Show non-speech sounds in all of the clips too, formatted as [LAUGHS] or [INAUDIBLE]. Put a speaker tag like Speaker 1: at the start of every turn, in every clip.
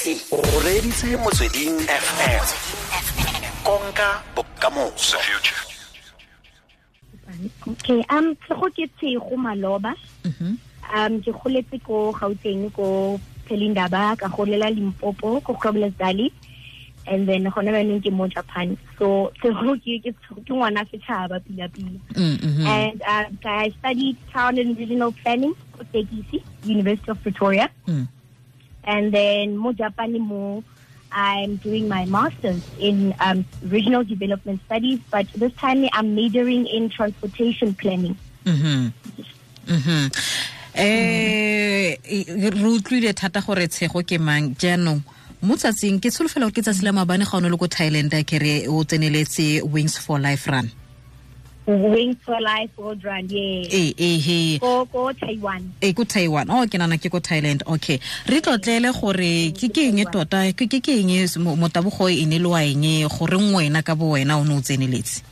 Speaker 1: motlhatlhaledi o reditse motsweding fm konka bokamoso.
Speaker 2: Okay um tsego ke tshego maloba. Um ke goletse ko gauteng ko pelindaba ka golela limpopo ko groblersdal valley and then gona baneng ke mo japan. So tsego ke ke ngwana setšhaba pila-pila. And uh, i studied town and regional planning ko tekisi university of pretoria.
Speaker 3: Mm.
Speaker 2: And then mo japan mo I'm doing my master's in um, regional development studies, but this time I'm majoring in transportation planning.
Speaker 3: Mhm. Mhm. eh re utlwile thata gore tshego ke mang jaanong mo tsatsing ke tsholofela gore ke tsatsi la mabane ga o ne le ko thailand a kere o tseneletse wings for life run
Speaker 2: Wings for Life World Run, yeah.
Speaker 3: ee he
Speaker 2: Go, go Taiwan.
Speaker 3: e ko taiwan o ke nana ke ko thailand okay re tlotlele gore ke ke eng tota ke ke eng mo- motabogo e ne le wa eng goreng wena ka bo wena o ne o tseneletse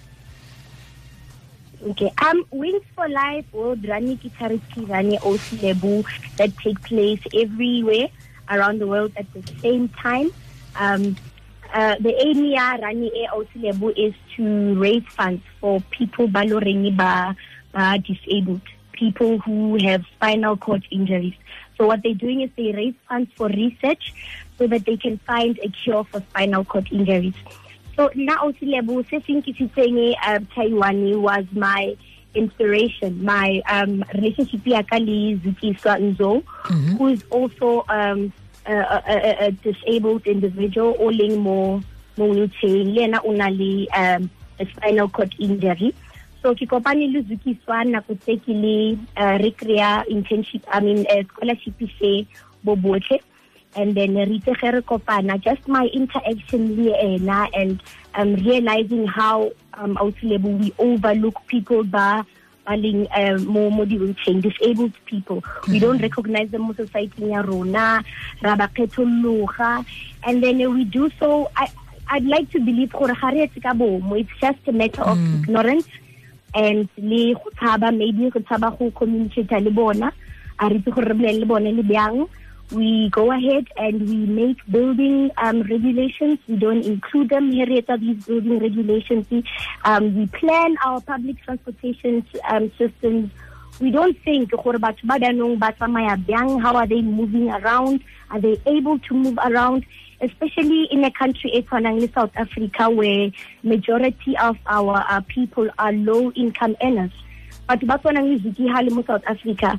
Speaker 2: Okay. Um, Wings for Life World Run is charity run OC Lebu that take place everywhere around the world at the same time. Um, uh, the aim ya rani e OC Lebu is to raise funds for people balorengi ba, ba disabled, people who have spinal cord injuries. So what they're doing is they raise funds for research so that they can find a cure for spinal cord injuries. So now Osilebo Sesing uh, Taiwan was my inspiration, my um, relationship with Akali Zuki Nzo, who is also um, a, a, a, disabled individual, oling mo mo wheelchair, lena unali um, a spinal cord injury. So ke kopane le Zuki Swan na kutse ke le uh, re kry-a internship, I mean uh, scholarship se bo and then re itse ge just my interaction le ena and um, realizing how um, Ausilebo we overlook people ba ba leng um, mo mo di-wheelchair disabled people. We mm-hmm. don't recognize them mo society ya rona ra ba kgethologa and then we do so I, I'd like to believe gore ga re etse ka bomo. It's just a matter of mm. ignorance and le go tshaba maybe go tshaba go communicate le bona. A re itse gore re bolele le bone le bjang we go ahead and we make building um, regulations. We don't include them here at these building regulations. We, um, we plan our public transportation um, systems. We don't think how are they moving around? Are they able to move around? Especially in a country e le South Africa where majority of our uh, people are low income earners. But South Africa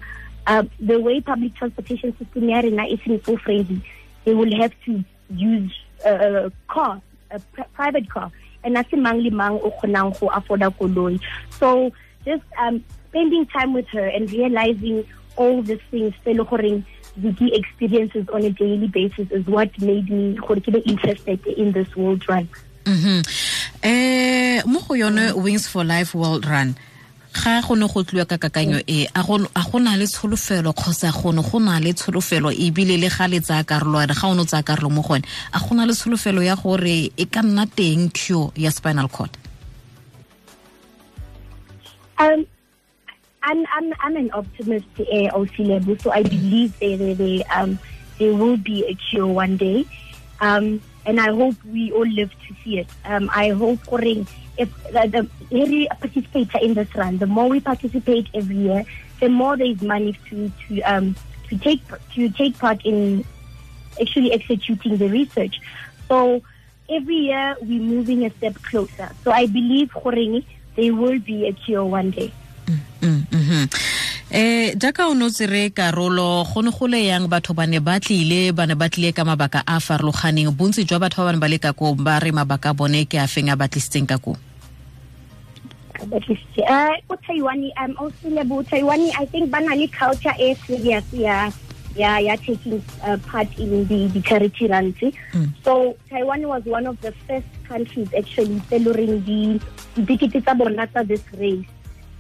Speaker 2: uh, the way public transportation system here in isn't so friendly, they will have to use a, a car, a pri private car. And that's mang li mang o kgonang go afford a koloi. So just um, spending time with her and realizing all these things, felo goreng Ziggy experiences on a daily basis is what made me gore interested in this world run.
Speaker 3: mo go yone wings for life world run ga go ne go ka kakanyo e a le tsholofelo kgotsa go ne go na le tsholofelo ebile le ga le tsaya ga o ne o tsaya karolo mo gone a le tsholofelo ya gore e ka nna teng cure ya spinal cord?
Speaker 2: Um, I'm I'm I'm an optimist, Osilebu, so I believe they, they um there will be a cure one day, um, and I hope we all live to see it. Um, I hope Koring, if the, the every participator in this run, the more we participate every year, the more there is money to to um to take to take part in actually executing the research. So every year we're moving a step closer. So I believe Koring, there will be a cure one day.
Speaker 3: Eh jaaka o notse re karolo go ne go le yang batho ba ne ba tlile ba ne ba tlile ka mabaka a a farologaneng bontsi jwa batho ba ba ne ba le ka koo ba re mabaka bone ke a feng a ba tlisitseng ka
Speaker 2: koo Taiwan, um, Lebu, Taiwan, I think banali culture e serious, ya taking uh, part in the, the charity runs.
Speaker 3: Mm.
Speaker 2: So Taiwan was one of the first countries actually tse the the dikete tsa bona tsa this race.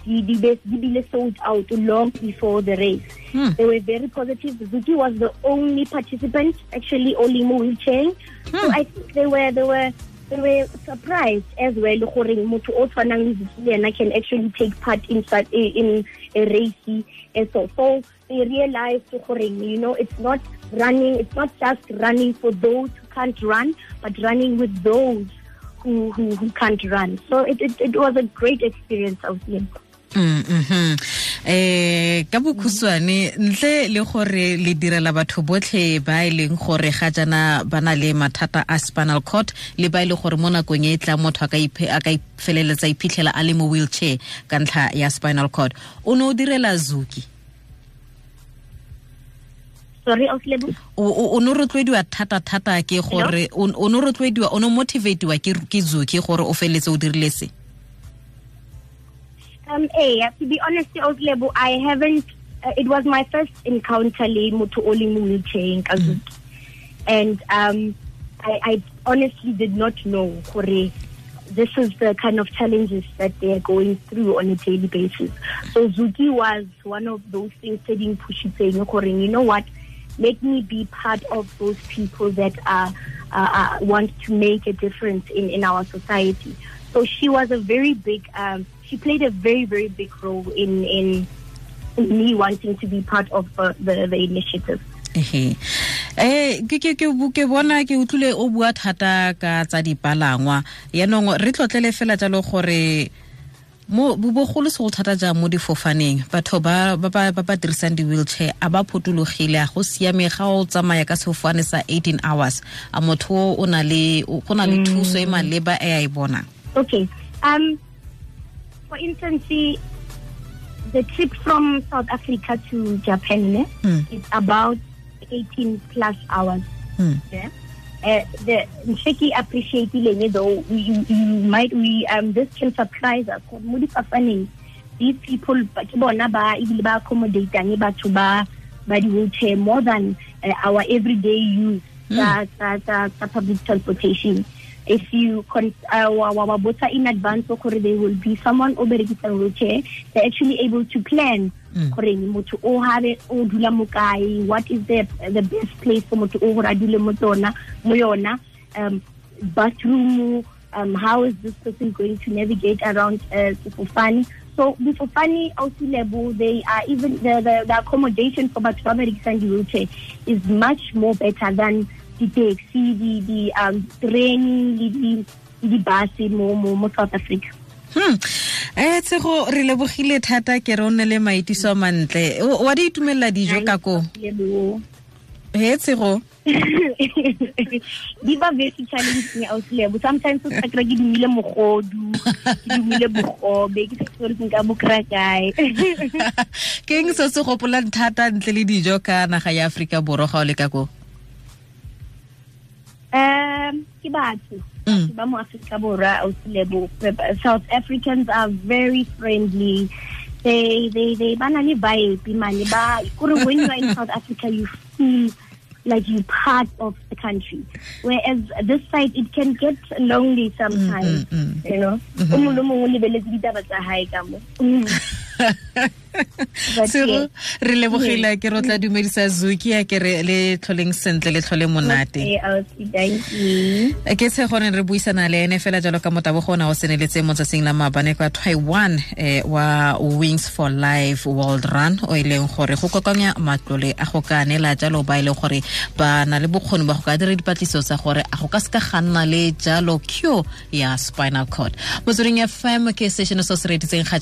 Speaker 2: The, the, best- the bile sold out long before the race.
Speaker 3: Hmm.
Speaker 2: They were very positive. Zuki was the only participant actually only mo wheelchair. So I think they were they were they were surprised as well gore motho o tshwanang le Zuki can actually take part in such in a race and so so they realized gore you know it's not running. It's not just running for those who can't run, but running with those who who, who can't run. So it, it it was a great experience. I was
Speaker 3: -hmm. eh ka bokhutswane ntle le gore le direla batho botlhe ba e leng gore ga jana ba na le mathata a spinal cord le ba e le gore mo nakong e tla motho a ka feleletsa iphitlhela a le mo wheelchair ka ntlha ya spinal cord. O ne o direla zuki o ne rotloediwa thata-thata ke gore o ne rotloediwa o ne motivatiwa ke zuki gore o feleletse o dirile se
Speaker 2: Um, hey, to be honest, I haven't. Uh, it was my first encounter le motho o leng wheelchair in Kazuki, and um, I, I honestly did not know Kore, this is the kind of challenges that they are going through on a daily basis. So Zuki was one of those things saying pushing saying, you know what, let me be part of those people that are, uh, uh, want to make a difference in, in our society. So she was a very big um, she played a very very big role in in, in me wanting to be part of uh, the the initiative.
Speaker 3: Ehe. Eh ke ke ke bona ke utlwile o bua thata ka tsa dipalangwa. Yaanong re tlotlele fela jalo gore mo bogolo segolo thata jang mo difofaneng. Batho ba ba ba dirisang di-wheelchair a ba photologile a go siame ga o tsamaya ka sefofane sa 18 hours. A motho o na le go na le thuso e maleba e a e bonang
Speaker 2: okay um for instance, the trip from South Africa to Japan mm. is about 18 plus hours. Mm. Yeah. Uh, the Nsheki appreciating though you, you might we um this can surprise us these people ba ba ibile ba ba wheelchair more than uh, our everyday use mm. public transportation if you uh, wa in advance gore there will be someone o berekisang wheelchair they're actually able to plan gore motho o have o dula mo kae what is the the best place for motho o gore a dule mo tsona mo yona um bathroom um how is this person going to navigate around uh, Sefofane? So Sefofane also level they are even the, the, the accommodation for batho ba berekisang wheelchair is much more better than di-taxi di di um train le di di-bus mo mo mo South Africa.
Speaker 3: Hmm. eh tsego re lebogile thata ke re o nne le maitiso mantle. Wa di itumelela dijo ka ko? he tsego [LAUGHS]
Speaker 2: di ba very challenging out lebo sometimes o tsakra ke dumile mogodu ke dumile bogobe ke sore gore nka bokra kae. [LAUGHS]
Speaker 3: Ke eng se se gopolang thata ntle le dijo ka naga ya aforika borwa ga o le ka ko
Speaker 2: um ke batho. Ba mo Afrika Borwa South Africans are very friendly. They they they bana le vibe mane. Ba kore when you are in South Africa you feel like you're part of the country. Whereas this side it can get lonely sometimes mm, mm, mm. you know? O mongwe [LAUGHS] o
Speaker 3: sego re lebogile ke rotla dumedisa zuki ya ke re le tlholeng sentle le tlhole monate. Ke tshe gone re buisana le ene fela jalo ka motabogo ona o seneletse mo tsatsing la maabane kwa taiwan eh, wa wings for life world run o e leng gore go kokanya matlole a go ka neela jalo ba e leng gore ba na le bokgoni ba go ka dira dipatliso tsa gore a go ka seka ga nna le jalo cure ya spinal cord. Motsweding fm ke session se se reditseng ga